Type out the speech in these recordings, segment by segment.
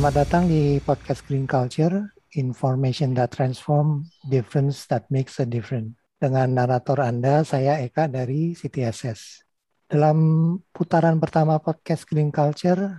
Selamat datang di podcast Green Culture, Information that Transform, Difference that Makes a Difference. Dengan narator Anda, saya Eka dari CTSS. Dalam putaran pertama podcast Green Culture,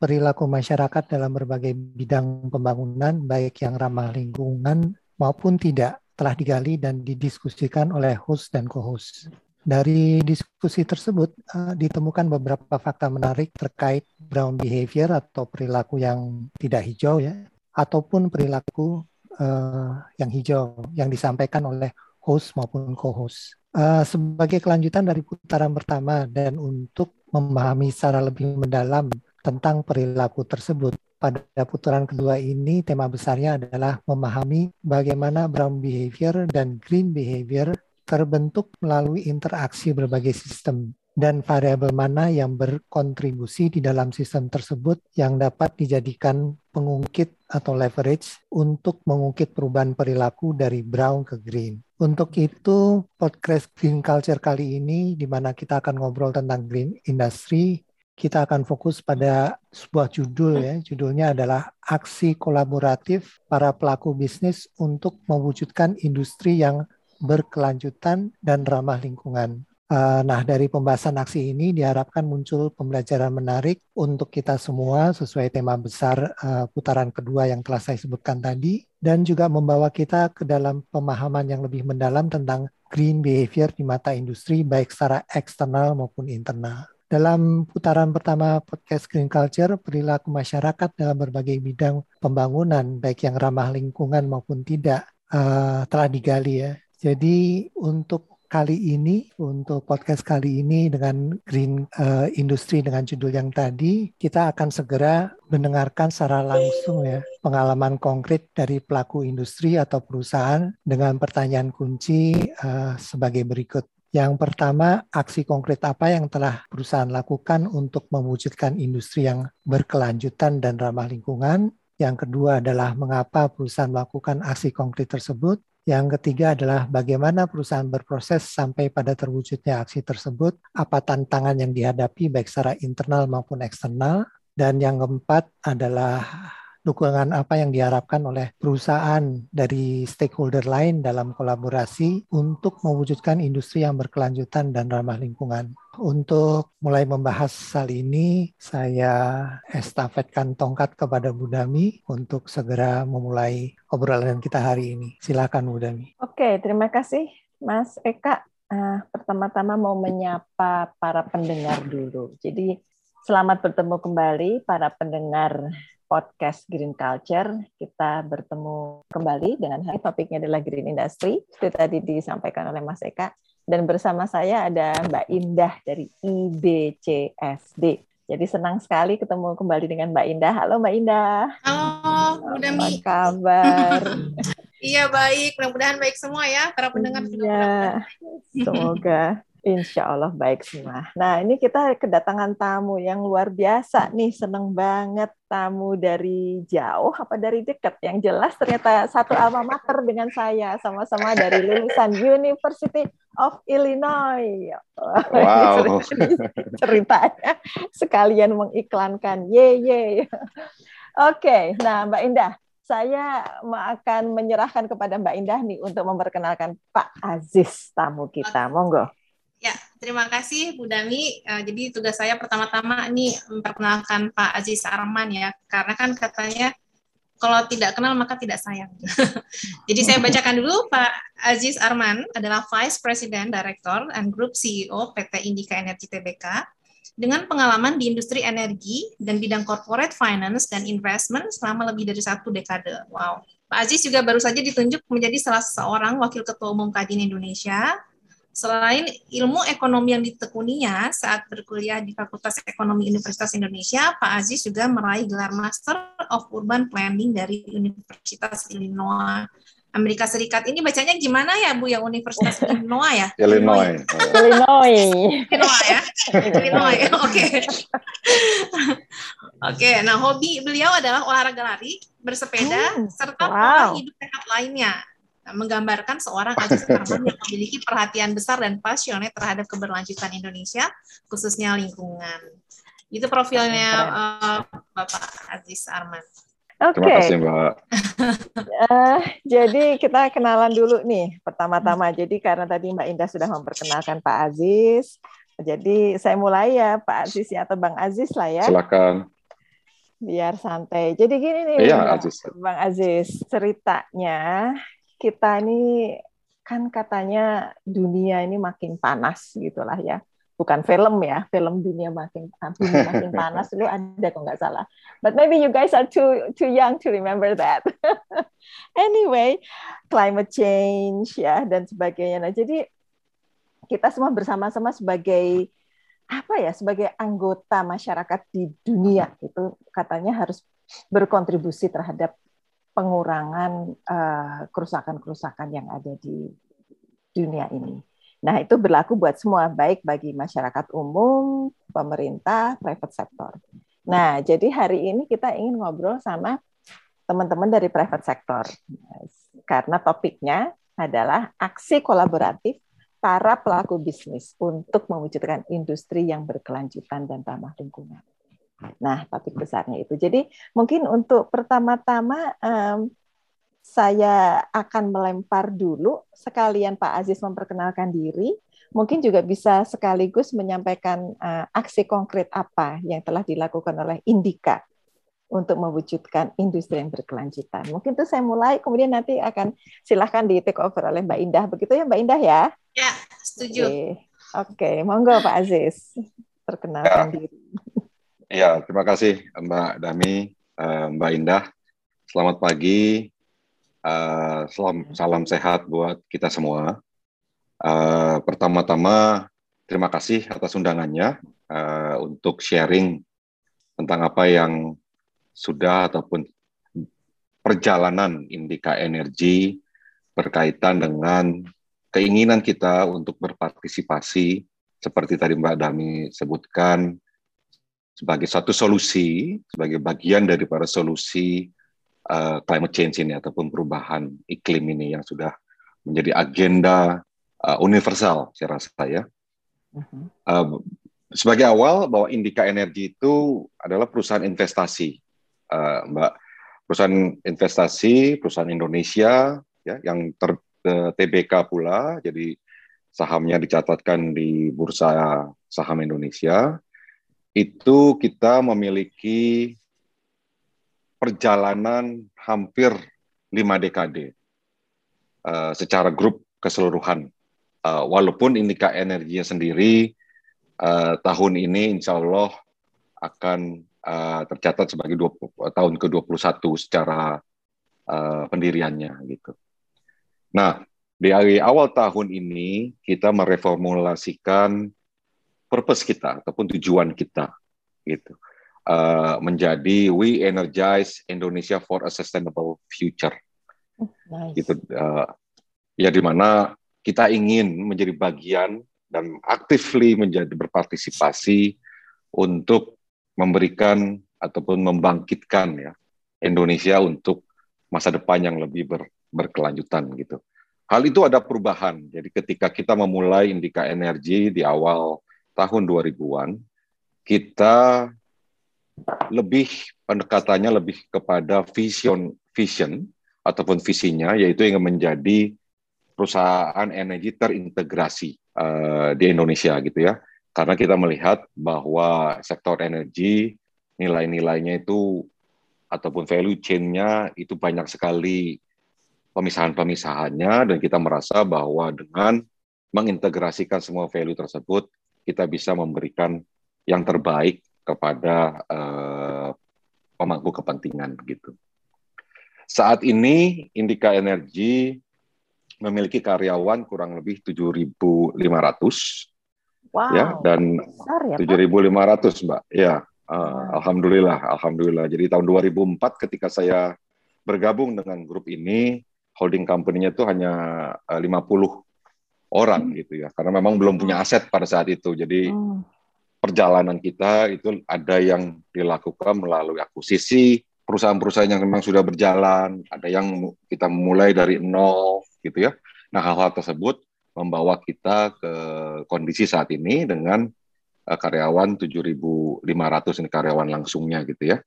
perilaku masyarakat dalam berbagai bidang pembangunan, baik yang ramah lingkungan maupun tidak, telah digali dan didiskusikan oleh host dan co-host. Dari diskusi tersebut uh, ditemukan beberapa fakta menarik terkait brown behavior atau perilaku yang tidak hijau ya, ataupun perilaku uh, yang hijau yang disampaikan oleh host maupun co-host. Uh, sebagai kelanjutan dari putaran pertama dan untuk memahami secara lebih mendalam tentang perilaku tersebut, pada putaran kedua ini tema besarnya adalah memahami bagaimana brown behavior dan green behavior terbentuk melalui interaksi berbagai sistem dan variabel mana yang berkontribusi di dalam sistem tersebut yang dapat dijadikan pengungkit atau leverage untuk mengungkit perubahan perilaku dari brown ke green. Untuk itu, podcast Green Culture kali ini, di mana kita akan ngobrol tentang green industry, kita akan fokus pada sebuah judul ya. Judulnya adalah aksi kolaboratif para pelaku bisnis untuk mewujudkan industri yang berkelanjutan dan ramah lingkungan. Uh, nah, dari pembahasan aksi ini diharapkan muncul pembelajaran menarik untuk kita semua sesuai tema besar uh, putaran kedua yang telah saya sebutkan tadi, dan juga membawa kita ke dalam pemahaman yang lebih mendalam tentang green behavior di mata industri, baik secara eksternal maupun internal. Dalam putaran pertama podcast Green Culture, perilaku masyarakat dalam berbagai bidang pembangunan, baik yang ramah lingkungan maupun tidak, uh, telah digali ya jadi untuk kali ini, untuk podcast kali ini dengan Green uh, Industry dengan judul yang tadi, kita akan segera mendengarkan secara langsung ya pengalaman konkret dari pelaku industri atau perusahaan dengan pertanyaan kunci uh, sebagai berikut. Yang pertama, aksi konkret apa yang telah perusahaan lakukan untuk mewujudkan industri yang berkelanjutan dan ramah lingkungan? Yang kedua adalah mengapa perusahaan melakukan aksi konkret tersebut. Yang ketiga adalah bagaimana perusahaan berproses sampai pada terwujudnya aksi tersebut, apa tantangan yang dihadapi baik secara internal maupun eksternal, dan yang keempat adalah dukungan apa yang diharapkan oleh perusahaan dari stakeholder lain dalam kolaborasi untuk mewujudkan industri yang berkelanjutan dan ramah lingkungan. Untuk mulai membahas hal ini, saya estafetkan tongkat kepada Bu Dami untuk segera memulai obrolan kita hari ini. Silakan Bu Dami. Oke, terima kasih Mas Eka. Uh, pertama-tama mau menyapa para pendengar dulu. Jadi selamat bertemu kembali para pendengar podcast Green Culture. Kita bertemu kembali dengan hari topiknya adalah Green Industry. Seperti tadi disampaikan oleh Mas Eka. Dan bersama saya ada Mbak Indah dari IBCSD. Jadi senang sekali ketemu kembali dengan Mbak Indah. Halo Mbak Indah. Halo, Udah Apa kabar? iya baik, mudah-mudahan baik semua ya para pendengar juga. Iya, semoga. Insya Allah baik semua. Nah ini kita kedatangan tamu yang luar biasa nih, seneng banget tamu dari jauh apa dari dekat. Yang jelas ternyata satu alma mater dengan saya, sama-sama dari lulusan University of Illinois. Wow. Ceritanya sekalian mengiklankan, ye ye. Oke, nah Mbak Indah, saya akan menyerahkan kepada Mbak Indah nih untuk memperkenalkan Pak Aziz tamu kita. Monggo. Ya, terima kasih Bu Dami. Uh, jadi tugas saya pertama-tama ini memperkenalkan Pak Aziz Arman ya, karena kan katanya kalau tidak kenal maka tidak sayang. jadi saya bacakan dulu Pak Aziz Arman adalah Vice President Director and Group CEO PT Indika Energi Tbk dengan pengalaman di industri energi dan bidang corporate finance dan investment selama lebih dari satu dekade. Wow. Pak Aziz juga baru saja ditunjuk menjadi salah seorang wakil ketua umum Kadin Indonesia Selain ilmu ekonomi yang ditekuninya saat berkuliah di Fakultas Ekonomi Universitas Indonesia, Pak Aziz juga meraih gelar Master of Urban Planning dari Universitas Illinois Amerika Serikat. Ini bacanya gimana ya Bu yang Universitas Illinois ya? Illinois. Illinois. Illinois ya. Illinois. Oke. Oke, nah hobi beliau adalah olahraga lari, bersepeda, hmm, serta wow. pola hidup sehat lainnya menggambarkan seorang Aziz Arman yang memiliki perhatian besar dan pasionnya terhadap keberlanjutan Indonesia, khususnya lingkungan. Itu profilnya uh, Bapak Aziz Arman. Oke. Okay. Terima kasih Mbak. uh, jadi kita kenalan dulu nih pertama-tama. Jadi karena tadi Mbak Indah sudah memperkenalkan Pak Aziz, jadi saya mulai ya Pak Aziz ya atau Bang Aziz lah ya. Silakan. Biar santai. Jadi gini nih, iya, Aziz. Bang Aziz, ceritanya kita ini kan katanya dunia ini makin panas gitulah ya bukan film ya, film dunia makin dunia makin panas dulu ada kok nggak salah. But maybe you guys are too too young to remember that. anyway, climate change ya dan sebagainya. Nah, jadi kita semua bersama-sama sebagai apa ya, sebagai anggota masyarakat di dunia itu katanya harus berkontribusi terhadap pengurangan uh, kerusakan-kerusakan yang ada di dunia ini. Nah, itu berlaku buat semua, baik bagi masyarakat umum, pemerintah, private sector. Nah, jadi hari ini kita ingin ngobrol sama teman-teman dari private sector. Karena topiknya adalah aksi kolaboratif para pelaku bisnis untuk mewujudkan industri yang berkelanjutan dan ramah lingkungan. Nah, topik besarnya itu. Jadi, mungkin untuk pertama-tama saya akan melempar dulu sekalian Pak Aziz memperkenalkan diri, mungkin juga bisa sekaligus menyampaikan uh, aksi konkret apa yang telah dilakukan oleh Indika untuk mewujudkan industri yang berkelanjutan. Mungkin itu saya mulai, kemudian nanti akan silahkan di take over oleh Mbak Indah. Begitu ya Mbak Indah ya? Ya, setuju. Oke, Oke. monggo Pak Aziz, perkenalkan ya. diri. Ya, terima kasih Mbak Dami, eh, Mbak Indah. Selamat pagi, Uh, salam, salam sehat buat kita semua. Uh, Pertama-tama, terima kasih atas undangannya untuk sharing tentang apa yang sudah ataupun perjalanan Indika Energi berkaitan dengan keinginan kita untuk berpartisipasi seperti tadi Mbak Dami sebutkan sebagai satu solusi, sebagai bagian daripada solusi uh, climate change ini ataupun perubahan iklim ini yang sudah menjadi agenda uh, universal saya rasa ya. Uh-huh. Uh, sebagai awal bahwa Indika Energi itu adalah perusahaan investasi, uh, Mbak. Perusahaan investasi, perusahaan Indonesia ya yang ter TBK pula, jadi sahamnya dicatatkan di bursa saham Indonesia. Itu kita memiliki perjalanan hampir lima dekade uh, secara grup keseluruhan. Uh, walaupun Indika Energinya sendiri uh, tahun ini insya Allah akan uh, tercatat sebagai 20, tahun ke-21 secara uh, pendiriannya gitu. Nah, di awal tahun ini kita mereformulasikan purpose kita ataupun tujuan kita gitu. Uh, menjadi We Energize Indonesia for a Sustainable Future. Nice. Gitu, uh, ya di mana kita ingin menjadi bagian dan actively menjadi berpartisipasi untuk memberikan ataupun membangkitkan ya Indonesia untuk masa depan yang lebih ber, berkelanjutan gitu. Hal itu ada perubahan. Jadi ketika kita memulai Indika Energi di awal tahun 2000-an, kita lebih pendekatannya lebih kepada vision vision ataupun visinya yaitu ingin menjadi perusahaan energi terintegrasi uh, di Indonesia gitu ya. Karena kita melihat bahwa sektor energi nilai-nilainya itu ataupun value chain-nya itu banyak sekali pemisahan-pemisahannya dan kita merasa bahwa dengan mengintegrasikan semua value tersebut kita bisa memberikan yang terbaik kepada uh, pemangku kepentingan begitu. Saat ini Indika Energi memiliki karyawan kurang lebih 7.500 wow, ya dan ya, 7.500 Mbak. Ya, uh, wow. alhamdulillah, alhamdulillah. Jadi tahun 2004 ketika saya bergabung dengan grup ini, holding company-nya itu hanya uh, 50 orang hmm. gitu ya. Karena memang belum punya aset pada saat itu. Jadi hmm perjalanan kita itu ada yang dilakukan melalui akuisisi perusahaan-perusahaan yang memang sudah berjalan, ada yang kita mulai dari nol gitu ya. Nah hal-hal tersebut membawa kita ke kondisi saat ini dengan uh, karyawan 7.500 ini karyawan langsungnya gitu ya.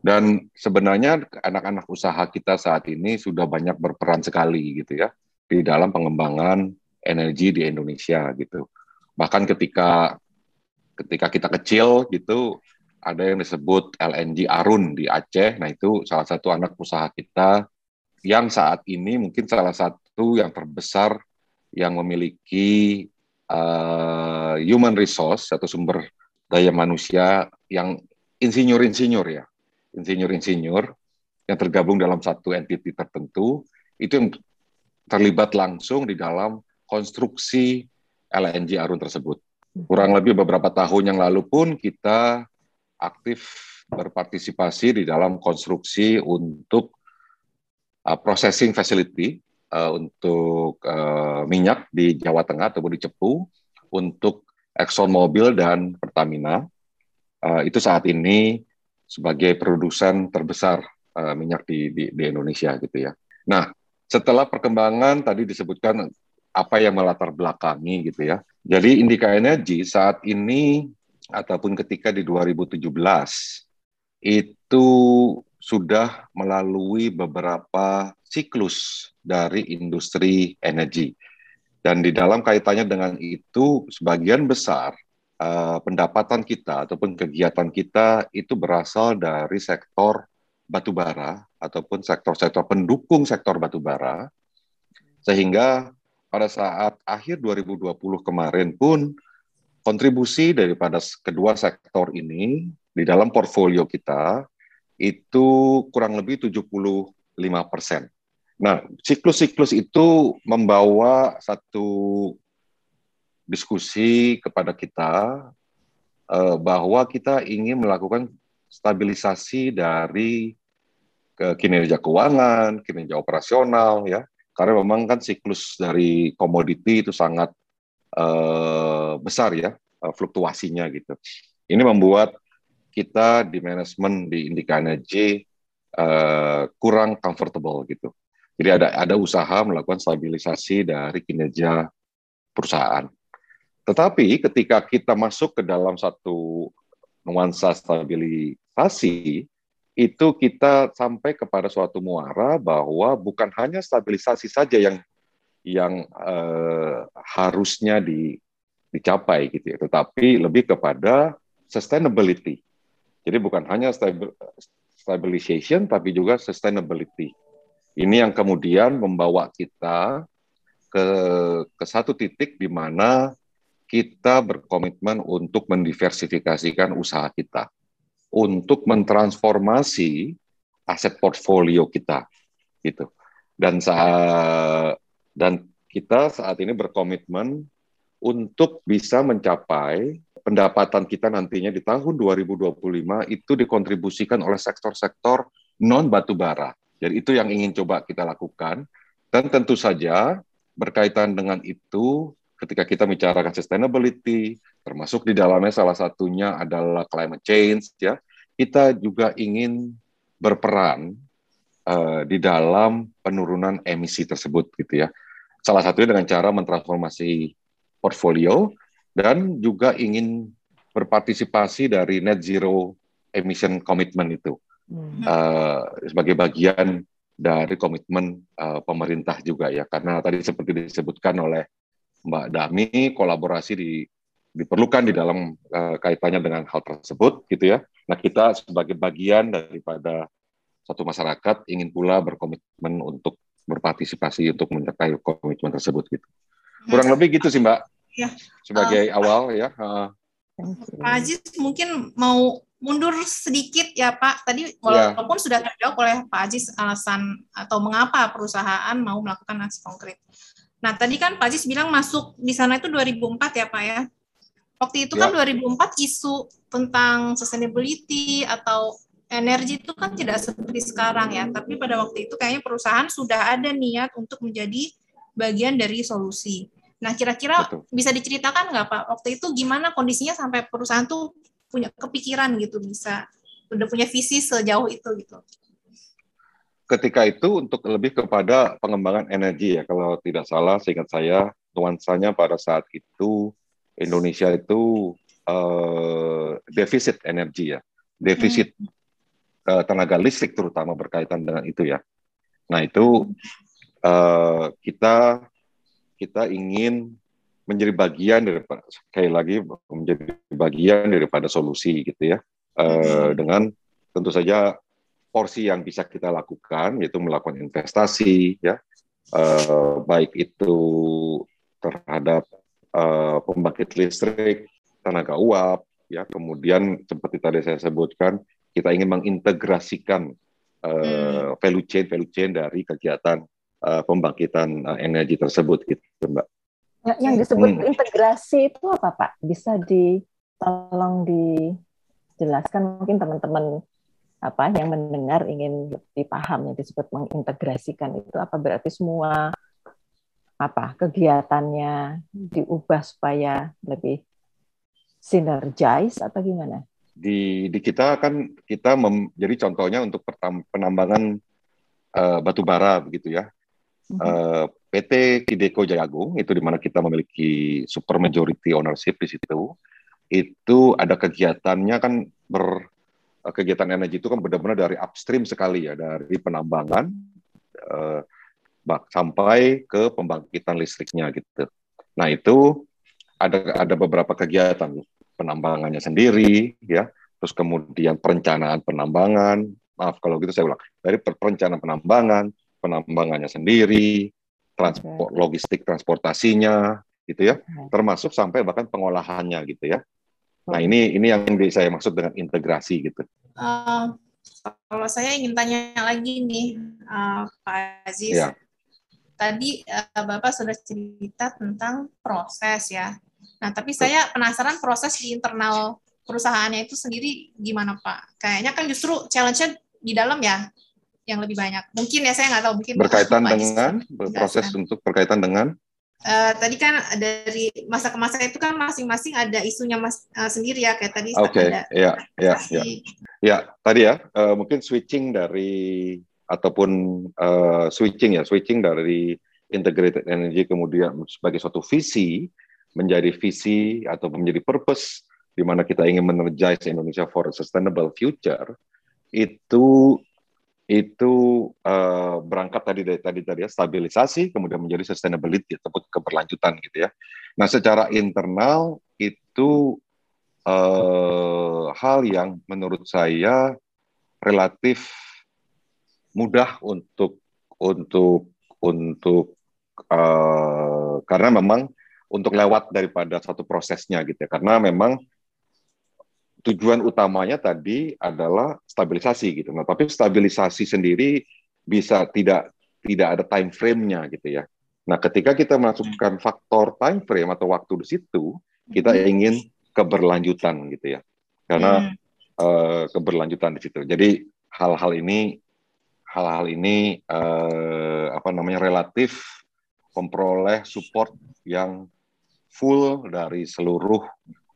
Dan sebenarnya anak-anak usaha kita saat ini sudah banyak berperan sekali gitu ya di dalam pengembangan energi di Indonesia gitu. Bahkan ketika ketika kita kecil gitu ada yang disebut LNG Arun di Aceh. Nah, itu salah satu anak usaha kita yang saat ini mungkin salah satu yang terbesar yang memiliki uh, human resource atau sumber daya manusia yang insinyur-insinyur ya, insinyur-insinyur yang tergabung dalam satu entiti tertentu itu yang terlibat langsung di dalam konstruksi LNG Arun tersebut. Kurang lebih beberapa tahun yang lalu pun kita aktif berpartisipasi di dalam konstruksi untuk uh, processing facility uh, untuk uh, minyak di Jawa Tengah ataupun di Cepu untuk Exxon Mobil dan Pertamina uh, itu saat ini sebagai produsen terbesar uh, minyak di, di, di Indonesia gitu ya. Nah, setelah perkembangan tadi disebutkan apa yang melatar belakangi gitu ya. Jadi Indika Energy saat ini ataupun ketika di 2017 itu sudah melalui beberapa siklus dari industri energi. Dan di dalam kaitannya dengan itu, sebagian besar uh, pendapatan kita ataupun kegiatan kita itu berasal dari sektor batubara ataupun sektor-sektor pendukung sektor batubara, sehingga pada saat akhir 2020 kemarin pun kontribusi daripada kedua sektor ini di dalam portfolio kita itu kurang lebih 75 persen. Nah, siklus-siklus itu membawa satu diskusi kepada kita uh, bahwa kita ingin melakukan stabilisasi dari kinerja keuangan, kinerja operasional, ya, karena memang kan siklus dari komoditi itu sangat uh, besar ya uh, fluktuasinya gitu. Ini membuat kita di manajemen di Indika Energy uh, kurang comfortable gitu. Jadi ada ada usaha melakukan stabilisasi dari kinerja perusahaan. Tetapi ketika kita masuk ke dalam satu nuansa stabilisasi, itu kita sampai kepada suatu muara bahwa bukan hanya stabilisasi saja yang yang uh, harusnya di, dicapai gitu ya, tetapi lebih kepada sustainability. Jadi bukan hanya stabilization tapi juga sustainability. Ini yang kemudian membawa kita ke ke satu titik di mana kita berkomitmen untuk mendiversifikasikan usaha kita, untuk mentransformasi aset portfolio kita, gitu. Dan saat dan kita saat ini berkomitmen untuk bisa mencapai pendapatan kita nantinya di tahun 2025 itu dikontribusikan oleh sektor-sektor non batubara. Jadi itu yang ingin coba kita lakukan dan tentu saja berkaitan dengan itu ketika kita bicarakan sustainability termasuk di dalamnya salah satunya adalah climate change ya kita juga ingin berperan uh, di dalam penurunan emisi tersebut gitu ya. Salah satunya dengan cara mentransformasi portfolio dan juga ingin berpartisipasi dari net zero emission commitment itu hmm. uh, sebagai bagian dari komitmen uh, pemerintah juga ya karena tadi seperti disebutkan oleh Mbak Dami kolaborasi di diperlukan di dalam uh, kaitannya dengan hal tersebut gitu ya. Nah kita sebagai bagian daripada satu masyarakat ingin pula berkomitmen untuk berpartisipasi untuk mencapai komitmen tersebut gitu. Kurang lebih gitu sih Mbak. Ya. Sebagai uh, awal ya. Uh. Pak Aziz mungkin mau mundur sedikit ya Pak. Tadi walaupun ya. sudah terjawab oleh Pak Aziz alasan atau mengapa perusahaan mau melakukan aksi konkret. Nah, tadi kan Pak Aziz bilang masuk di sana itu 2004 ya Pak ya. Waktu itu kan ya. kan 2004 isu tentang sustainability atau energi itu kan tidak seperti sekarang ya, tapi pada waktu itu kayaknya perusahaan sudah ada niat untuk menjadi bagian dari solusi. Nah, kira-kira bisa diceritakan nggak Pak, waktu itu gimana kondisinya sampai perusahaan tuh punya kepikiran gitu bisa udah punya visi sejauh itu gitu. Ketika itu untuk lebih kepada pengembangan energi ya, kalau tidak salah seingat saya nuansanya pada saat itu Indonesia itu uh, defisit energi ya, defisit hmm. uh, tenaga listrik terutama berkaitan dengan itu ya. Nah itu uh, kita kita ingin menjadi bagian daripada sekali lagi menjadi bagian daripada solusi gitu ya uh, dengan tentu saja porsi yang bisa kita lakukan yaitu melakukan investasi ya uh, baik itu terhadap uh, pembangkit listrik tenaga uap ya kemudian seperti tadi saya sebutkan kita ingin mengintegrasikan uh, value chain value chain dari kegiatan uh, pembangkitan uh, energi tersebut gitu mbak Ya, yang disebut hmm. integrasi itu apa Pak? Bisa di tolong dijelaskan mungkin teman-teman apa yang mendengar ingin lebih paham yang disebut mengintegrasikan itu apa berarti semua apa kegiatannya diubah supaya lebih sinergis atau gimana? Di di kita kan kita mem, jadi contohnya untuk penambangan uh, batu bara begitu ya. Uh, PT Kideko Jayagung itu di mana kita memiliki super majority ownership di situ itu ada kegiatannya kan ber kegiatan energi itu kan benar-benar dari upstream sekali ya dari penambangan eh, sampai ke pembangkitan listriknya gitu. Nah itu ada ada beberapa kegiatan penambangannya sendiri ya. Terus kemudian perencanaan penambangan maaf kalau gitu saya ulang. Dari perencanaan penambangan penambangannya sendiri transport logistik transportasinya gitu ya. Termasuk sampai bahkan pengolahannya gitu ya nah ini ini yang saya maksud dengan integrasi gitu. Uh, kalau saya ingin tanya lagi nih uh, Pak Aziz. Ya. tadi uh, Bapak sudah cerita tentang proses ya. Nah tapi saya penasaran proses di internal perusahaannya itu sendiri gimana Pak? Kayaknya kan justru challenge-nya di dalam ya yang lebih banyak. Mungkin ya saya nggak tahu. Mungkin berkaitan dengan proses untuk berkaitan dengan uh, tadi kan dari masa ke masa itu kan masing-masing ada isunya mas uh, sendiri ya kayak tadi Oke, okay. ya, ya, ya. Ya, tadi ya uh, mungkin switching dari ataupun uh, switching ya, switching dari integrated energy kemudian sebagai suatu visi menjadi visi atau menjadi purpose di mana kita ingin menerjais Indonesia for a sustainable future itu itu uh, berangkat tadi dari tadi tadi ya stabilisasi kemudian menjadi sustainability ataupun keberlanjutan gitu ya. Nah secara internal itu uh, hal yang menurut saya relatif mudah untuk untuk untuk uh, karena memang untuk lewat daripada satu prosesnya gitu ya karena memang tujuan utamanya tadi adalah stabilisasi gitu. Nah, tapi stabilisasi sendiri bisa tidak tidak ada time frame-nya gitu ya. Nah, ketika kita masukkan faktor time frame atau waktu di situ, kita hmm. ingin keberlanjutan gitu ya. Karena hmm. uh, keberlanjutan di situ. Jadi hal-hal ini hal-hal ini uh, apa namanya relatif memperoleh support yang full dari seluruh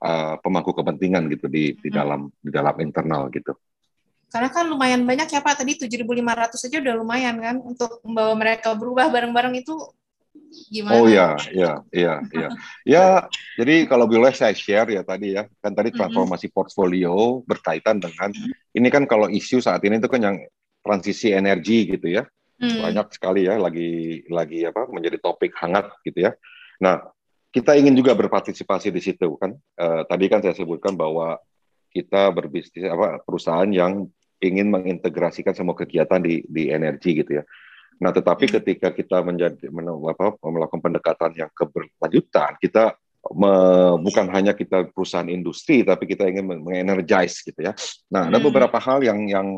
uh, pemangku kepentingan gitu di di hmm. dalam di dalam internal gitu. Karena kan lumayan banyak ya Pak, tadi 7.500 saja udah lumayan kan untuk membawa mereka berubah bareng-bareng itu gimana? Oh ya, ya, ya, ya. ya, jadi kalau boleh saya share ya tadi ya, kan tadi transformasi mm -hmm. portfolio berkaitan dengan mm -hmm. ini kan kalau isu saat ini itu kan yang transisi energi gitu ya. Mm. Banyak sekali ya lagi lagi apa menjadi topik hangat gitu ya. Nah, kita ingin juga berpartisipasi di situ kan. Uh, tadi kan saya sebutkan bahwa kita berbisnis apa perusahaan yang ingin mengintegrasikan semua kegiatan di di energi gitu ya. Nah, tetapi hmm. ketika kita menjadi men, apa, melakukan pendekatan yang keberlanjutan, kita me, bukan hanya kita perusahaan industri, tapi kita ingin mengenergize gitu ya. Nah, ada hmm. beberapa hal yang yang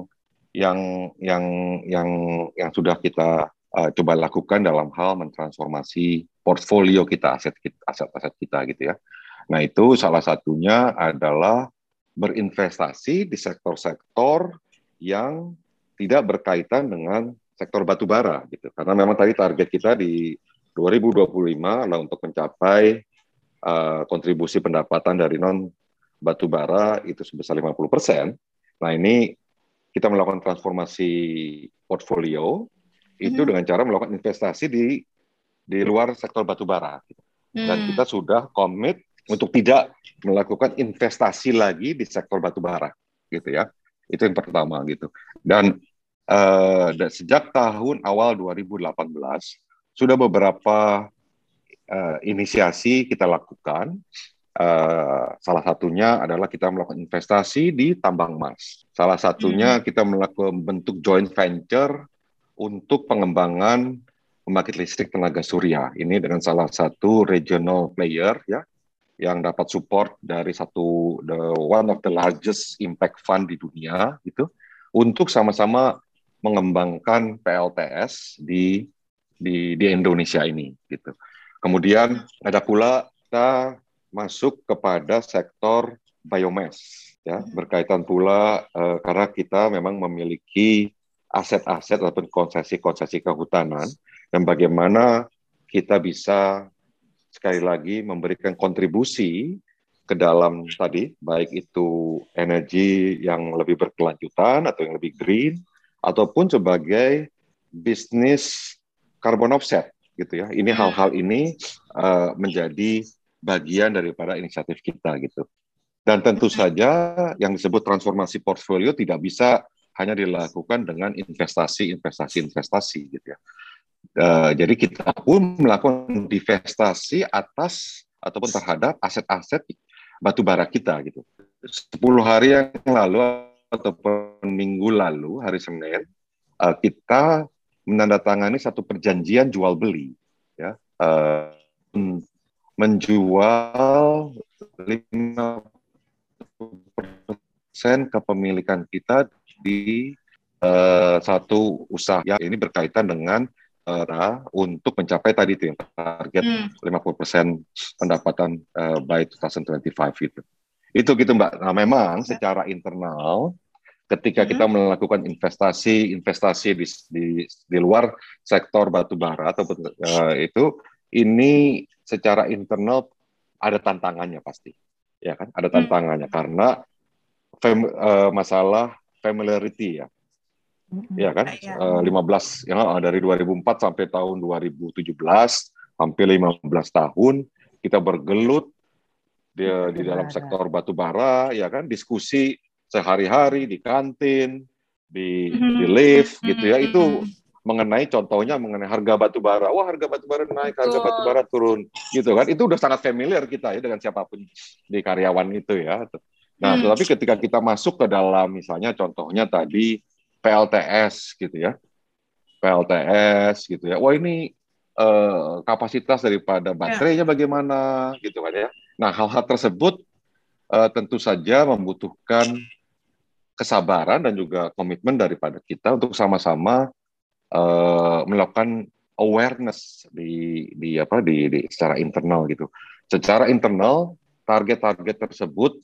yang yang yang yang sudah kita uh, coba lakukan dalam hal mentransformasi portfolio kita, aset kita, aset-aset kita gitu ya. Nah, itu salah satunya adalah berinvestasi di sektor-sektor yang tidak berkaitan dengan sektor batu bara gitu. Karena memang tadi target kita di 2025 adalah untuk mencapai uh, kontribusi pendapatan dari non batu bara itu sebesar 50 persen. Nah ini kita melakukan transformasi portfolio itu mm -hmm. dengan cara melakukan investasi di di luar sektor batu bara. Dan hmm. kita sudah komit untuk tidak melakukan investasi lagi di sektor batu bara gitu ya itu yang pertama gitu dan uh, sejak tahun awal 2018 sudah beberapa uh, inisiasi kita lakukan Uh, salah satunya adalah kita melakukan investasi di tambang emas. Salah satunya hmm. kita melakukan bentuk joint venture untuk pengembangan pembangkit listrik tenaga surya. Ini dengan salah satu regional player ya yang dapat support dari satu the one of the largest impact fund di dunia itu untuk sama-sama mengembangkan PLTS di di di Indonesia ini gitu. Kemudian ada pula kita masuk kepada sektor biomass ya berkaitan pula uh, karena kita memang memiliki aset-aset ataupun konsesi-konsesi kehutanan dan bagaimana kita bisa sekali lagi memberikan kontribusi ke dalam tadi baik itu energi yang lebih berkelanjutan atau yang lebih green ataupun sebagai bisnis carbon offset gitu ya. Ini hmm. hal-hal ini uh, menjadi bagian daripada inisiatif kita gitu. Dan tentu saja yang disebut transformasi portfolio tidak bisa hanya dilakukan dengan investasi, investasi, investasi gitu ya. Uh, jadi kita pun melakukan divestasi atas ataupun terhadap aset-aset batu bara kita gitu. 10 hari yang lalu ataupun minggu lalu hari Senin uh, kita menandatangani satu perjanjian jual beli ya uh, menjual 50% kepemilikan kita di uh, satu usaha ini berkaitan dengan uh, untuk mencapai tadi itu yang target hmm. 50% pendapatan uh, by 2025 itu. Itu gitu Mbak. Nah, memang ya. secara internal ketika hmm. kita melakukan investasi investasi di, di di luar sektor batu bara atau uh, itu ini secara internal ada tantangannya pasti ya kan ada hmm. tantangannya hmm. karena fam, uh, masalah familiarity ya ya kan? Ya. Uh, 15 ya dari 2004 sampai tahun 2017 hampir 15 tahun kita bergelut di, di dalam sektor batu bara ya kan? Diskusi sehari-hari di kantin di mm-hmm. di lift gitu ya. Itu mm-hmm. mengenai contohnya mengenai harga batu bara. Wah harga batu bara naik harga batu bara turun gitu kan? Itu udah sangat familiar kita ya dengan siapa pun di karyawan itu ya. Nah hmm. tetapi ketika kita masuk ke dalam misalnya contohnya tadi PLTS gitu ya. PLTS gitu ya. Wah ini eh, kapasitas daripada ya. baterainya bagaimana gitu kan ya. Nah hal-hal tersebut eh, tentu saja membutuhkan kesabaran dan juga komitmen daripada kita untuk sama-sama eh, melakukan awareness di di apa di, di secara internal gitu. Secara internal target-target tersebut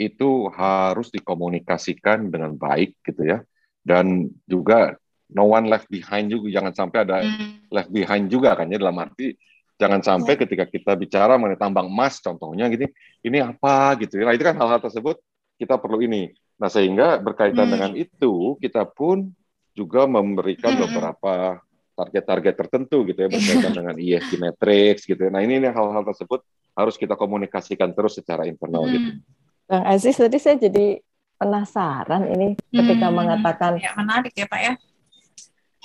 itu harus dikomunikasikan dengan baik gitu ya dan juga no one left behind juga jangan sampai ada hmm. left behind juga kan ya dalam arti jangan sampai yeah. ketika kita bicara mengenai tambang emas contohnya gitu ini apa gitu ya nah itu kan hal-hal tersebut kita perlu ini nah sehingga berkaitan hmm. dengan itu kita pun juga memberikan hmm. beberapa target-target tertentu gitu ya berkaitan dengan ESG metrics gitu ya. nah ini, hal-hal tersebut harus kita komunikasikan terus secara internal gitu. hmm. gitu Bang Aziz tadi saya jadi penasaran ini ketika hmm, mengatakan ya, menarik ya Pak ya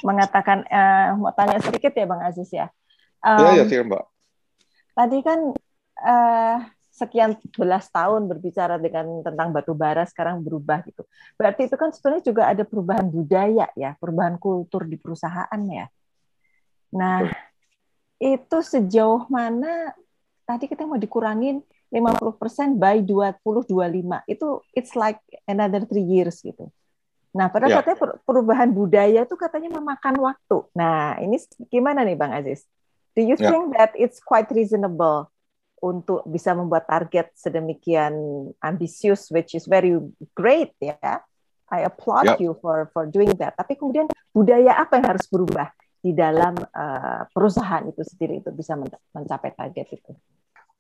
mengatakan uh, mau tanya sedikit ya Bang Aziz ya. Um, ya ya sih Mbak. Tadi kan uh, sekian belas tahun berbicara dengan tentang batu bara sekarang berubah gitu. Berarti itu kan sebenarnya juga ada perubahan budaya ya, perubahan kultur di perusahaan ya. Nah, itu sejauh mana tadi kita mau dikurangin 50% by 2025 itu it's like another three years gitu. Nah, pada yeah. katanya perubahan budaya itu katanya memakan waktu. Nah, ini gimana nih Bang Aziz? Do you yeah. think that it's quite reasonable untuk bisa membuat target sedemikian ambisius which is very great ya. I applaud yeah. you for for doing that. Tapi kemudian budaya apa yang harus berubah di dalam uh, perusahaan itu sendiri untuk bisa mencapai target itu?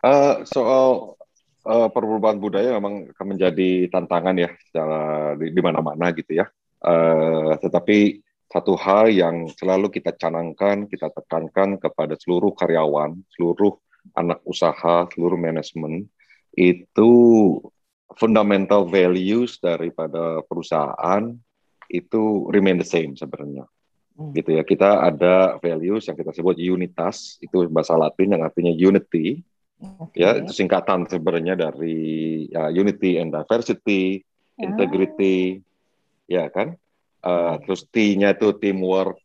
Uh, soal uh, perubahan budaya memang akan menjadi tantangan ya secara di, di mana-mana gitu ya. Uh, tetapi satu hal yang selalu kita canangkan, kita tekankan kepada seluruh karyawan, seluruh anak usaha, seluruh manajemen itu fundamental values daripada perusahaan itu remain the same sebenarnya. Hmm. Gitu ya. Kita ada values yang kita sebut unitas, itu bahasa Latin yang artinya unity. Okay. Ya, itu singkatan sebenarnya dari ya, unity and diversity, ah. integrity, ya kan? Uh, terus T-nya itu teamwork.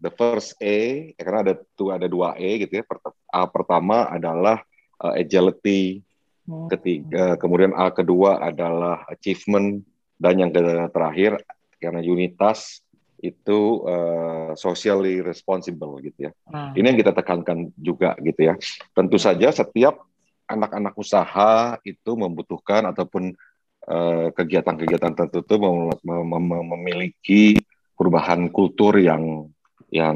The first A, ya, karena ada tuh ada dua E gitu ya. A pertama adalah uh, agility, hmm. ketiga kemudian A kedua adalah achievement dan yang terakhir karena unitas itu uh, socially responsible gitu ya. Hmm. Ini yang kita tekankan juga gitu ya. Tentu saja setiap anak-anak usaha itu membutuhkan ataupun Eh, kegiatan-kegiatan tertentu memiliki perubahan kultur yang yang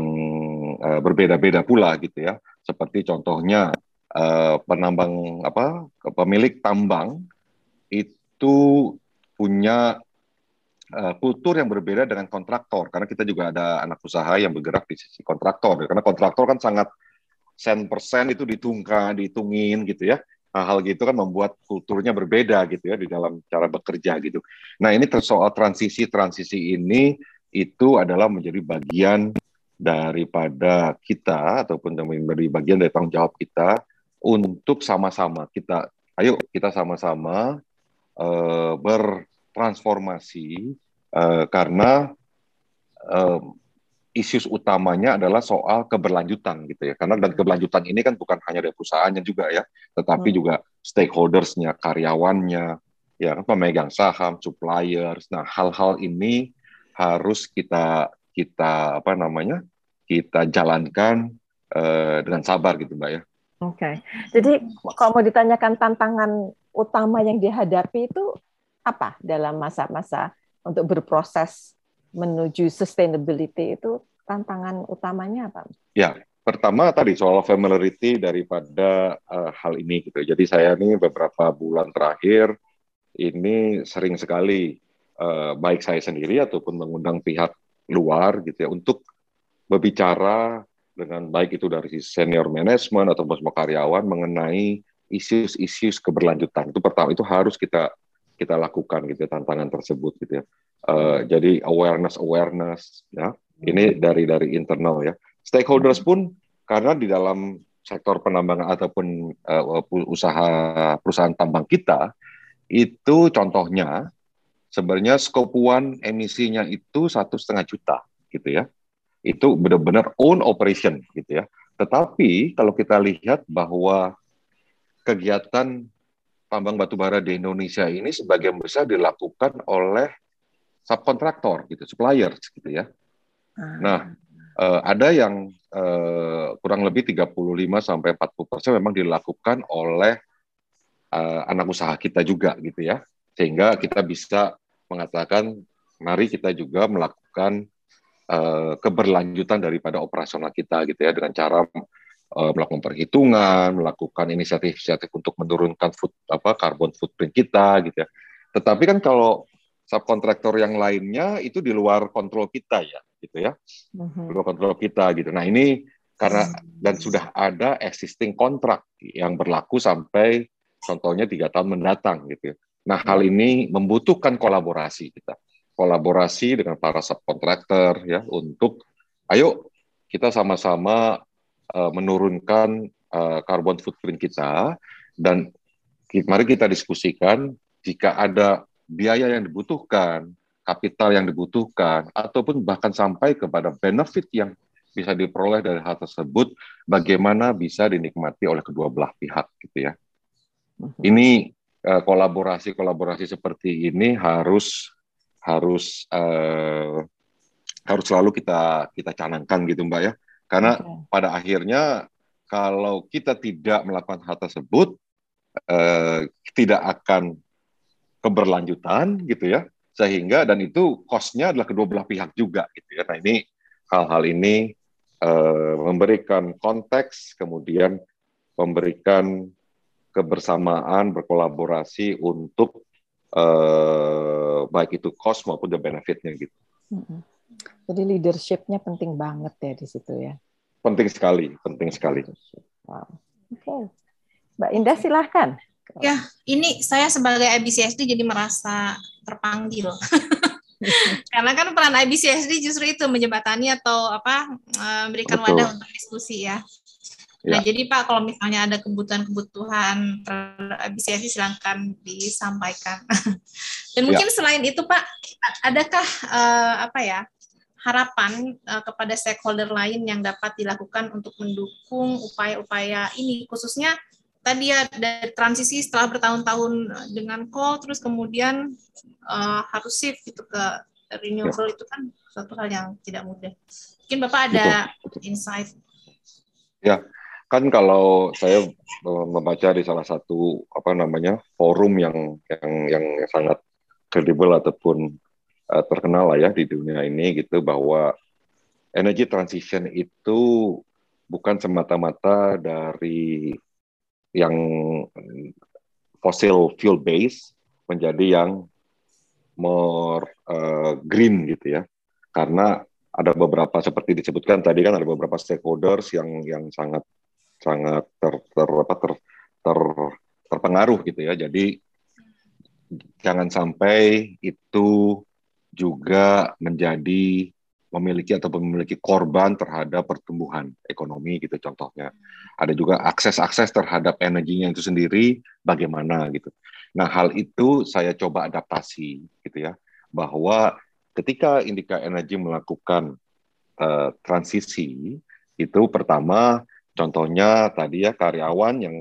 uh, berbeda-beda pula gitu ya. Seperti contohnya uh, penambang apa pemilik tambang itu punya uh, kultur yang berbeda dengan kontraktor. Karena kita juga ada anak usaha yang bergerak di sisi kontraktor. Karena kontraktor kan sangat sen persen itu ditungka dihitungin gitu ya. Hal-hal gitu kan membuat kulturnya berbeda gitu ya di dalam cara bekerja gitu. Nah ini soal transisi-transisi ini itu adalah menjadi bagian daripada kita ataupun menjadi bagian dari tanggung jawab kita untuk sama-sama kita, ayo kita sama-sama uh, bertransformasi uh, karena uh, isu utamanya adalah soal keberlanjutan gitu ya. Karena dan keberlanjutan ini kan bukan hanya dari perusahaannya juga ya, tetapi hmm. juga stakeholdersnya, karyawannya, ya kan pemegang saham, suppliers. Nah, hal-hal ini harus kita kita apa namanya? kita jalankan uh, dengan sabar gitu, Mbak ya. Oke. Okay. Jadi kalau mau ditanyakan tantangan utama yang dihadapi itu apa dalam masa-masa untuk berproses menuju sustainability itu tantangan utamanya apa? Ya, pertama tadi soal familiarity daripada uh, hal ini gitu. Jadi saya ini beberapa bulan terakhir ini sering sekali uh, baik saya sendiri ataupun mengundang pihak luar gitu ya untuk berbicara dengan baik itu dari senior management atau semua karyawan mengenai isu-isu keberlanjutan. Itu pertama itu harus kita kita lakukan gitu ya, tantangan tersebut gitu ya. Uh, jadi awareness awareness ya. Ini dari dari internal ya. Stakeholders pun karena di dalam sektor penambangan ataupun uh, usaha perusahaan tambang kita itu contohnya sebenarnya scope one emisinya itu satu setengah juta gitu ya. Itu benar-benar own operation gitu ya. Tetapi kalau kita lihat bahwa kegiatan tambang batubara di Indonesia ini sebagian besar dilakukan oleh subkontraktor gitu, suppliers gitu ya. Ah. Nah, uh, ada yang uh, kurang lebih 35 sampai 40 persen memang dilakukan oleh uh, anak usaha kita juga gitu ya, sehingga kita bisa mengatakan mari kita juga melakukan uh, keberlanjutan daripada operasional kita gitu ya dengan cara uh, melakukan perhitungan, melakukan inisiatif-inisiatif untuk menurunkan food apa karbon footprint kita gitu ya. Tetapi kan kalau subkontraktor yang lainnya itu di luar kontrol kita ya gitu ya uh-huh. luar kontrol kita gitu nah ini karena dan sudah ada existing kontrak yang berlaku sampai contohnya tiga tahun mendatang gitu ya. nah hal ini membutuhkan kolaborasi kita kolaborasi dengan para subkontraktor ya untuk ayo kita sama-sama uh, menurunkan uh, carbon footprint kita dan mari kita diskusikan jika ada biaya yang dibutuhkan, kapital yang dibutuhkan, ataupun bahkan sampai kepada benefit yang bisa diperoleh dari hal tersebut, bagaimana bisa dinikmati oleh kedua belah pihak, gitu ya. Mhm. Ini eh, kolaborasi-kolaborasi seperti ini harus harus uh, harus selalu kita kita canangkan gitu mbak ya karena okay. pada akhirnya kalau kita tidak melakukan hal tersebut uh, tidak akan keberlanjutan gitu ya. Sehingga dan itu kosnya adalah kedua belah pihak juga gitu ya. Nah ini hal-hal ini uh, memberikan konteks kemudian memberikan kebersamaan berkolaborasi untuk uh, baik itu cost maupun the benefitnya gitu jadi leadershipnya penting banget ya di situ ya penting sekali penting sekali wow. oke okay. Mbak Indah silahkan Ya, ini saya sebagai IBCSD jadi merasa terpanggil. Karena kan peran IBCSD justru itu menjembatani atau apa memberikan wadah untuk diskusi ya. Nah, ya. jadi Pak, kalau misalnya ada kebutuhan-kebutuhan terhadap IBCSD silakan disampaikan. Dan mungkin ya. selain itu Pak, adakah uh, apa ya harapan uh, kepada stakeholder lain yang dapat dilakukan untuk mendukung upaya-upaya ini, khususnya tadi ya dari transisi setelah bertahun-tahun dengan coal, terus kemudian uh, harus shift gitu ke renewable ya. itu kan suatu hal yang tidak mudah. Mungkin Bapak ada Betul. insight. Ya, kan kalau saya membaca di salah satu apa namanya forum yang yang yang sangat kredibel ataupun uh, terkenal lah ya di dunia ini gitu bahwa energy transition itu bukan semata-mata dari yang fossil fuel base menjadi yang more uh, green gitu ya. Karena ada beberapa seperti disebutkan tadi kan ada beberapa stakeholders yang yang sangat sangat ter, ter apa ter, ter terpengaruh gitu ya. Jadi jangan sampai itu juga menjadi memiliki atau memiliki korban terhadap pertumbuhan ekonomi gitu contohnya. Ada juga akses-akses terhadap energinya itu sendiri bagaimana gitu. Nah, hal itu saya coba adaptasi gitu ya bahwa ketika Indika Energy melakukan uh, transisi itu pertama contohnya tadi ya karyawan yang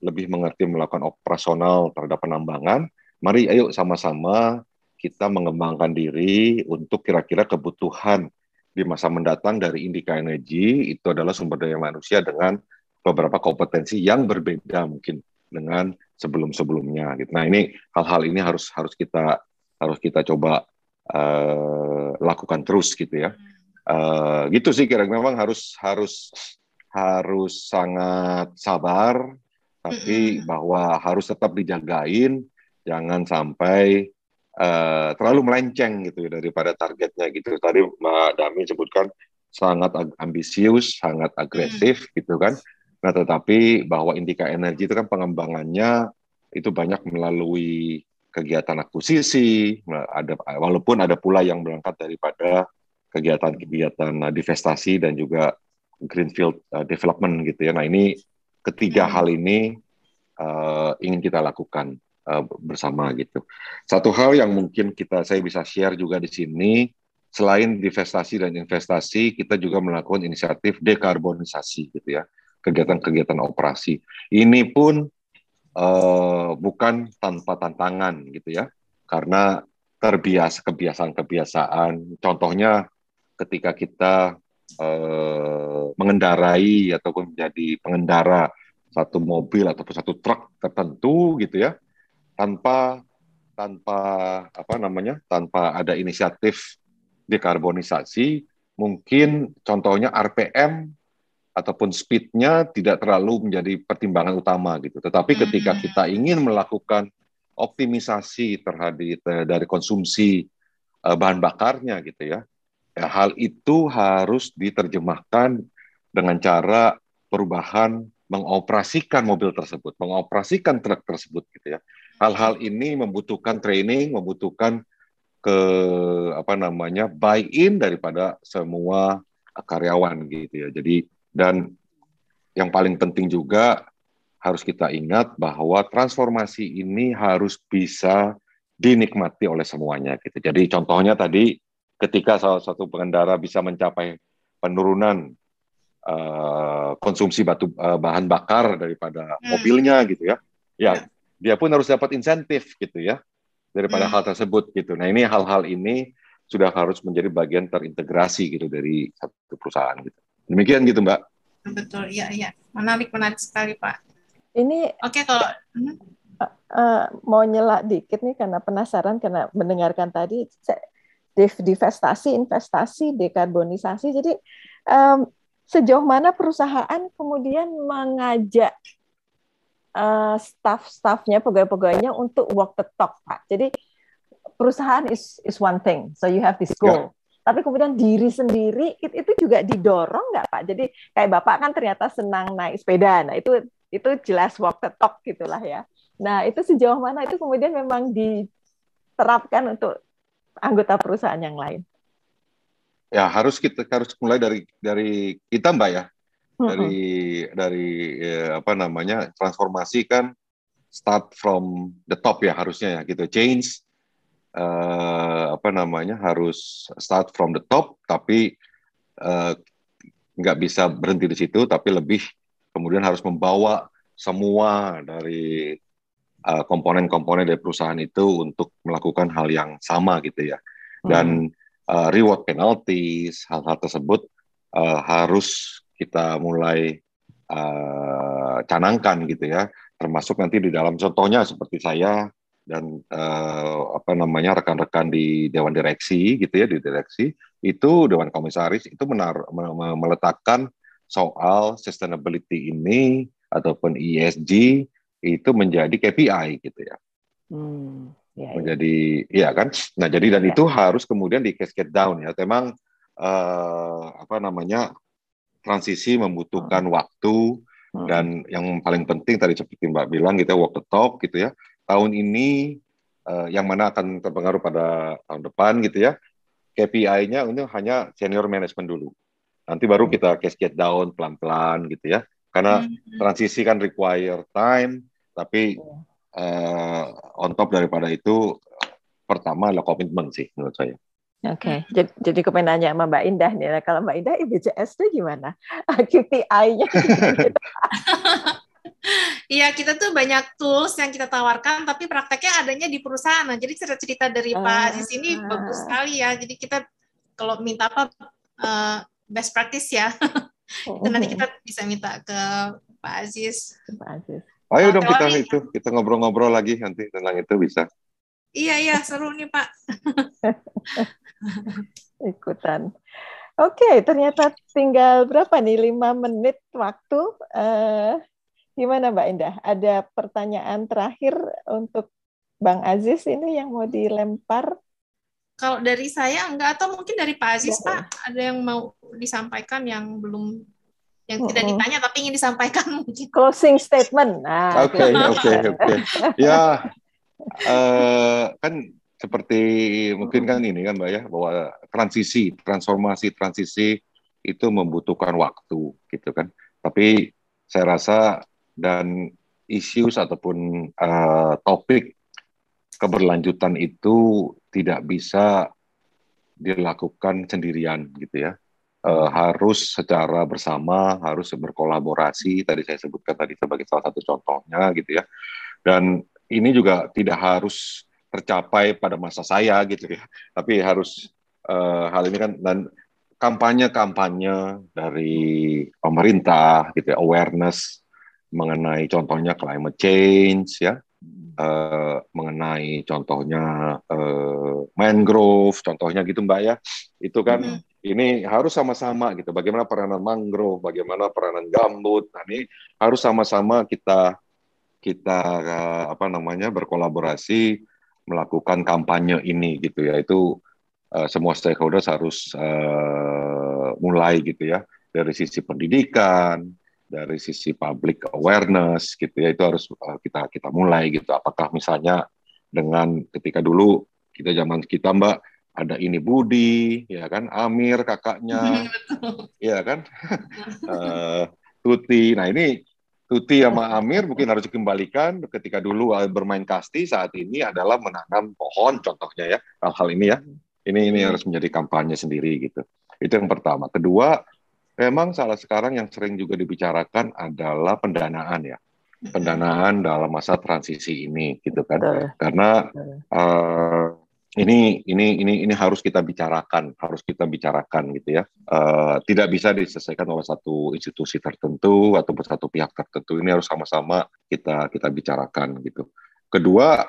lebih mengerti melakukan operasional terhadap penambangan, mari ayo sama-sama kita mengembangkan diri untuk kira-kira kebutuhan di masa mendatang dari Indika Energy itu adalah sumber daya manusia dengan beberapa kompetensi yang berbeda mungkin dengan sebelum-sebelumnya gitu. Nah, ini hal-hal ini harus harus kita harus kita coba uh, lakukan terus gitu ya. Uh, gitu sih kira memang harus harus harus sangat sabar tapi bahwa harus tetap dijagain jangan sampai uh, terlalu melenceng gitu daripada targetnya gitu. Tadi Mbak Dami sebutkan sangat ambisius, sangat agresif hmm. gitu kan. Nah, tetapi bahwa Indika Energi itu kan pengembangannya itu banyak melalui kegiatan akuisisi, ada walaupun ada pula yang berangkat daripada kegiatan-kegiatan divestasi dan juga greenfield uh, development gitu ya. Nah, ini ketiga hmm. hal ini uh, ingin kita lakukan uh, bersama gitu. Satu hal yang mungkin kita saya bisa share juga di sini selain divestasi dan investasi kita juga melakukan inisiatif dekarbonisasi gitu ya kegiatan-kegiatan operasi ini pun uh, bukan tanpa tantangan gitu ya karena terbiasa kebiasaan-kebiasaan contohnya ketika kita uh, mengendarai ataupun menjadi pengendara satu mobil ataupun satu truk tertentu gitu ya tanpa tanpa apa namanya tanpa ada inisiatif dekarbonisasi mungkin contohnya RPM ataupun speednya tidak terlalu menjadi pertimbangan utama gitu tetapi hmm. ketika kita ingin melakukan optimisasi terhadap dari konsumsi uh, bahan bakarnya gitu ya, ya hal itu harus diterjemahkan dengan cara perubahan mengoperasikan mobil tersebut, mengoperasikan truk tersebut gitu ya. Hal-hal ini membutuhkan training, membutuhkan ke apa namanya buy-in daripada semua karyawan gitu ya. Jadi dan yang paling penting juga harus kita ingat bahwa transformasi ini harus bisa dinikmati oleh semuanya gitu. Jadi contohnya tadi ketika salah satu pengendara bisa mencapai penurunan uh, konsumsi batu uh, bahan bakar daripada hmm. mobilnya gitu ya. Ya, hmm. Dia pun harus dapat insentif gitu ya daripada hmm. hal tersebut gitu. Nah, ini hal-hal ini sudah harus menjadi bagian terintegrasi gitu dari satu perusahaan gitu. Demikian gitu, Mbak. Betul, iya iya. Menarik menarik sekali, Pak. Ini Oke, kalau uh, mau nyela dikit nih karena penasaran karena mendengarkan tadi divestasi, investasi, dekarbonisasi. Jadi um, sejauh mana perusahaan kemudian mengajak uh, staff-staffnya, pegawai-pegawainya untuk walk the talk, Pak. Jadi perusahaan is is one thing, so you have this goal. Yeah. Tapi kemudian diri sendiri itu juga didorong nggak Pak? Jadi kayak Bapak kan ternyata senang naik sepeda, nah itu itu jelas walk the talk gitulah ya. Nah, itu sejauh mana itu kemudian memang diterapkan untuk anggota perusahaan yang lain? Ya, harus kita harus mulai dari dari kita Mbak ya. Dari mm -hmm. dari ya, apa namanya? transformasi kan start from the top ya harusnya ya gitu. Change uh, apa namanya? harus start from the top tapi uh, nggak bisa berhenti di situ tapi lebih kemudian harus membawa semua dari uh, komponen-komponen dari perusahaan itu untuk melakukan hal yang sama gitu ya dan hmm. uh, reward penalties hal-hal tersebut uh, harus kita mulai uh, canangkan gitu ya termasuk nanti di dalam contohnya seperti saya dan uh, apa namanya rekan-rekan di dewan direksi gitu ya di direksi itu dewan komisaris itu menar meletakkan soal sustainability ini ataupun ESG itu menjadi KPI gitu ya. Hmm, ya, ya. menjadi ya kan. Nah jadi dan ya. itu harus kemudian di cascade down ya. Memang uh, apa namanya transisi membutuhkan hmm. waktu hmm. dan yang paling penting tadi seperti Mbak bilang gitu ya, walk the talk gitu ya tahun ini uh, yang mana akan terpengaruh pada tahun depan gitu ya. KPI-nya ini hanya senior management dulu. Nanti baru hmm. kita cascade down pelan-pelan gitu ya. Karena transisi kan require time, tapi uh, on top daripada itu pertama adalah komitmen sih menurut saya. Oke, okay. jadi, jadi aku nanya sama Mbak Indah nih, nah, kalau Mbak Indah IBJS itu gimana? KPI-nya? Iya, kita tuh banyak tools yang kita tawarkan, tapi prakteknya adanya di perusahaan. Nah, jadi cerita-cerita dari uh, Pak Aziz ini uh, bagus sekali ya. Jadi kita kalau minta apa uh, best practice ya, itu nanti kita bisa minta ke Pak Aziz. Pak Aziz. Ayo dong kita itu, kita ngobrol-ngobrol lagi nanti tentang itu bisa. Iya, iya, seru nih Pak. Ikutan. Oke, ternyata tinggal berapa nih? Lima menit waktu. Uh, Gimana Mbak Indah? Ada pertanyaan terakhir untuk Bang Aziz ini yang mau dilempar? Kalau dari saya enggak atau mungkin dari Pak Aziz ya. Pak ada yang mau disampaikan yang belum yang tidak ditanya tapi ingin disampaikan mungkin. Closing statement. Nah. Oke oke oke. Ya uh, kan seperti mungkin kan ini kan Mbak ya bahwa transisi transformasi transisi itu membutuhkan waktu gitu kan. Tapi saya rasa dan isu ataupun uh, topik keberlanjutan itu tidak bisa dilakukan sendirian gitu ya. Uh, harus secara bersama, harus berkolaborasi. Tadi saya sebutkan tadi sebagai salah satu contohnya gitu ya. Dan ini juga tidak harus tercapai pada masa saya gitu ya. Tapi harus uh, hal ini kan dan kampanye-kampanye dari pemerintah gitu ya, awareness mengenai contohnya climate change ya uh, mengenai contohnya uh, mangrove contohnya gitu mbak ya itu kan mm -hmm. ini harus sama-sama gitu bagaimana peranan mangrove bagaimana peranan gambut nah ini harus sama-sama kita kita uh, apa namanya berkolaborasi melakukan kampanye ini gitu ya. Itu uh, semua stakeholders harus uh, mulai gitu ya. Dari sisi pendidikan dari sisi public awareness gitu ya itu harus uh, kita kita mulai gitu. Apakah misalnya dengan ketika dulu kita zaman kita mbak ada ini Budi ya kan Amir kakaknya. Ya kan? Uh, Tuti. Nah ini Tuti sama Amir mungkin harus dikembalikan. Ketika dulu uh, bermain kasti saat ini adalah menanam pohon contohnya ya. Hal-hal ini ya. Ini ini harus menjadi kampanye sendiri gitu. Itu yang pertama. Kedua memang salah sekarang yang sering juga dibicarakan adalah pendanaan ya. Pendanaan dalam masa transisi ini gitu kan. Karena uh, ini ini ini ini harus kita bicarakan harus kita bicarakan gitu ya. Uh, tidak bisa diselesaikan oleh satu institusi tertentu ataupun satu pihak tertentu. Ini harus sama-sama kita kita bicarakan gitu. Kedua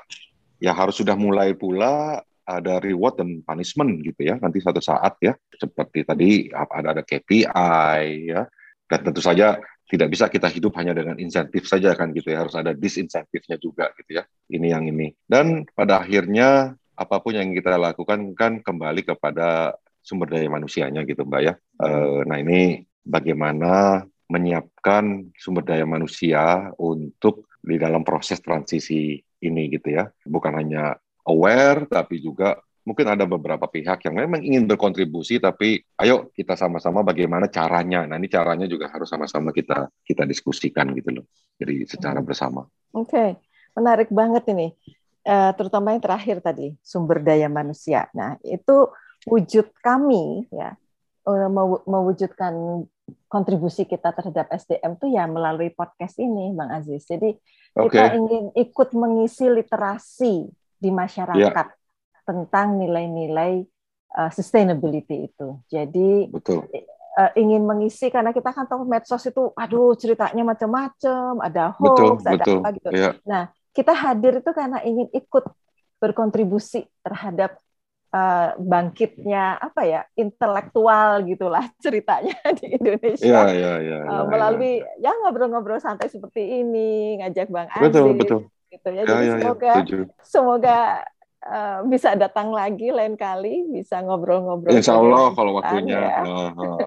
ya harus sudah mulai pula ada reward dan punishment gitu ya. Nanti suatu saat ya seperti tadi ada ada KPI ya. Dan tentu saja tidak bisa kita hidup hanya dengan insentif saja kan gitu ya. Harus ada disinsentifnya juga gitu ya. Ini yang ini. Dan pada akhirnya apa pun yang kita lakukan kan kembali kepada sumber daya manusianya gitu mbak ya e, nah ini bagaimana menyiapkan sumber daya manusia untuk di dalam proses transisi ini gitu ya. Bukan hanya aware tapi juga mungkin ada beberapa pihak yang memang ingin berkontribusi tapi ayo kita sama-sama bagaimana caranya. Nah, ini caranya juga harus sama-sama kita kita diskusikan gitu loh. Jadi secara bersama. Oke. Okay. Menarik banget ini. Uh, terutama yang terakhir tadi, sumber daya manusia. Nah, itu wujud kami ya eh, mewujudkan kontribusi kita terhadap SDM itu ya melalui podcast ini, Bang Aziz. Jadi okay. kita ingin ikut mengisi literasi di masyarakat yeah. tentang nilai-nilai uh, sustainability itu. Jadi Betul. Uh, ingin mengisi karena kita kan tahu medsos itu, aduh ceritanya macam-macam, ada hoax, betul, ada betul. apa gitu. Yeah. Nah, kita hadir itu karena ingin ikut berkontribusi terhadap uh, bangkitnya apa ya intelektual gitulah ceritanya di Indonesia ya, ya, ya, uh, melalui ya ngobrol-ngobrol santai seperti ini ngajak Bang Aziz betul, betul. gitu ya, ya jadi ya, semoga ya, semoga uh, bisa datang lagi lain kali bisa ngobrol-ngobrol Insya Allah kalau waktunya ya. uh, uh.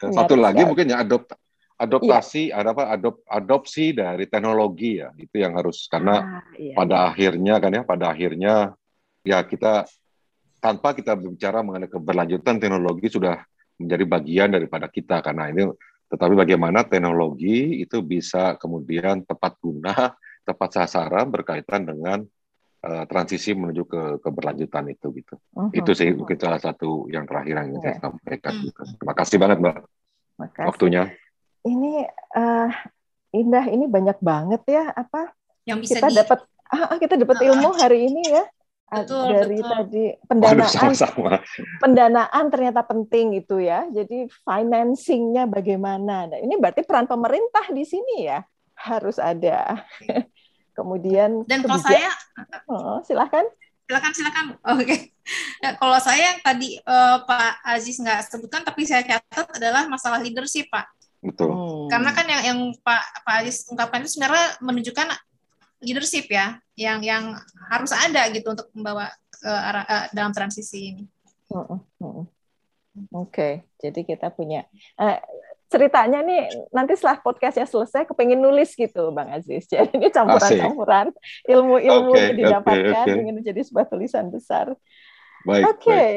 ya, satu lagi mungkin ya adopt adoptasi ya. ada apa adop, adopsi dari teknologi ya itu yang harus karena ah, iya, pada iya. akhirnya kan ya pada akhirnya ya kita tanpa kita berbicara mengenai keberlanjutan teknologi sudah menjadi bagian daripada kita karena ini tetapi bagaimana teknologi itu bisa kemudian tepat guna, tepat sasaran berkaitan dengan uh, transisi menuju ke keberlanjutan itu gitu. Uh -huh. Itu sih mungkin salah satu yang terakhir yang okay. saya sampaikan. Gitu. Terima kasih banget Mbak. Makasih. Waktunya. Ini uh, Indah ini banyak banget ya apa yang bisa kita di... dapat ah, kita dapat ilmu hari ini ya. Betul, dari betul. tadi pendanaan Waduh, sama -sama. pendanaan ternyata penting itu ya. Jadi financingnya bagaimana. Nah, ini berarti peran pemerintah di sini ya harus ada. Kemudian dan kalau saya oh, silahkan silakan silakan. Oke. Okay. nah, kalau saya yang tadi uh, Pak Aziz nggak sebutkan tapi saya catat adalah masalah leadership Pak betul hmm. karena kan yang yang Pak Pak Aziz ungkapkan itu sebenarnya menunjukkan leadership ya yang yang harus ada gitu untuk membawa ke arah uh, dalam transisi ini. Oke, okay. jadi kita punya uh, ceritanya nih nanti setelah podcastnya selesai kepengen nulis gitu Bang Aziz. Jadi ini campuran-campuran ilmu-ilmu okay, yang didapatkan okay, okay. ingin menjadi sebuah tulisan besar. Oke. Okay.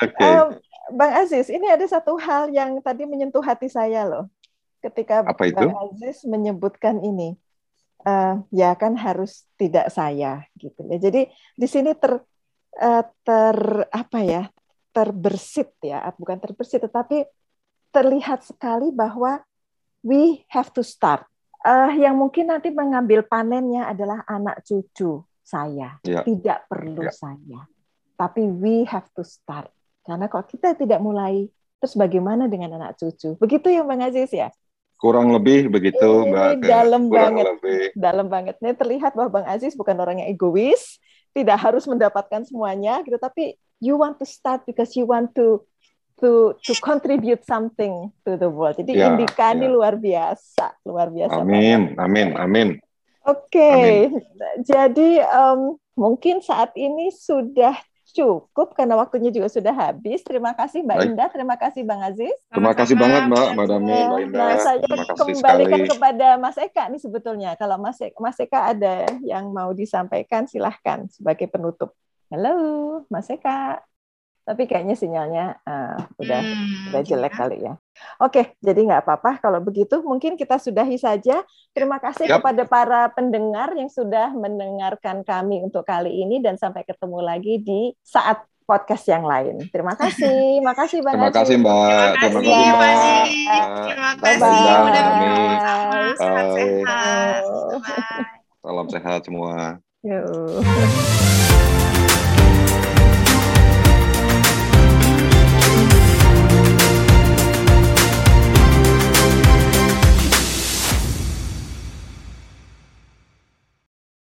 Okay. Um, Bang Aziz, ini ada satu hal yang tadi menyentuh hati saya loh. Ketika Apa itu? Bang Aziz menyebutkan ini uh, ya kan harus tidak saya gitu ya. Jadi di sini ter uh, ter apa ya terbersit ya bukan terbersit tetapi terlihat sekali bahwa we have to start. Uh, yang mungkin nanti mengambil panennya adalah anak cucu saya, yeah. tidak perlu yeah. saya, tapi we have to start. Karena kalau kita tidak mulai, terus bagaimana dengan anak cucu? Begitu ya Bang Aziz ya? Kurang lebih begitu, ini Mbak. Dalam banget. Lebih. Dalam banget. Ini terlihat bahwa Bang Aziz bukan orang yang egois, tidak harus mendapatkan semuanya gitu, tapi you want to start because you want to to to contribute something to the world. Jadi ya, Indika ya. ini luar biasa, luar biasa. Amin, banget. amin, amin. Oke, okay. jadi um, mungkin saat ini sudah cukup karena waktunya juga sudah habis. Terima kasih Mbak Baik. Indah, terima kasih Bang Aziz. Terima kasih banget Mbak, Mbak Dami, Mbak Indah. Nah, saya terima kasih kembalikan sekali. kepada Mas Eka nih sebetulnya. Kalau Mas Eka, Mas Eka ada yang mau disampaikan, silahkan sebagai penutup. Halo, Mas Eka tapi kayaknya sinyalnya uh, udah hmm, udah jelek ya. kali ya. Oke, jadi nggak apa-apa kalau begitu mungkin kita sudahi saja. Terima kasih yep. kepada para pendengar yang sudah mendengarkan kami untuk kali ini dan sampai ketemu lagi di saat podcast yang lain. Terima kasih, makasih Mbak. Terima kasih Mbak. Terima kasih Mbak. Terima kasih. Mudah-mudahan sehat-sehat. Salam sehat semua. Yuk.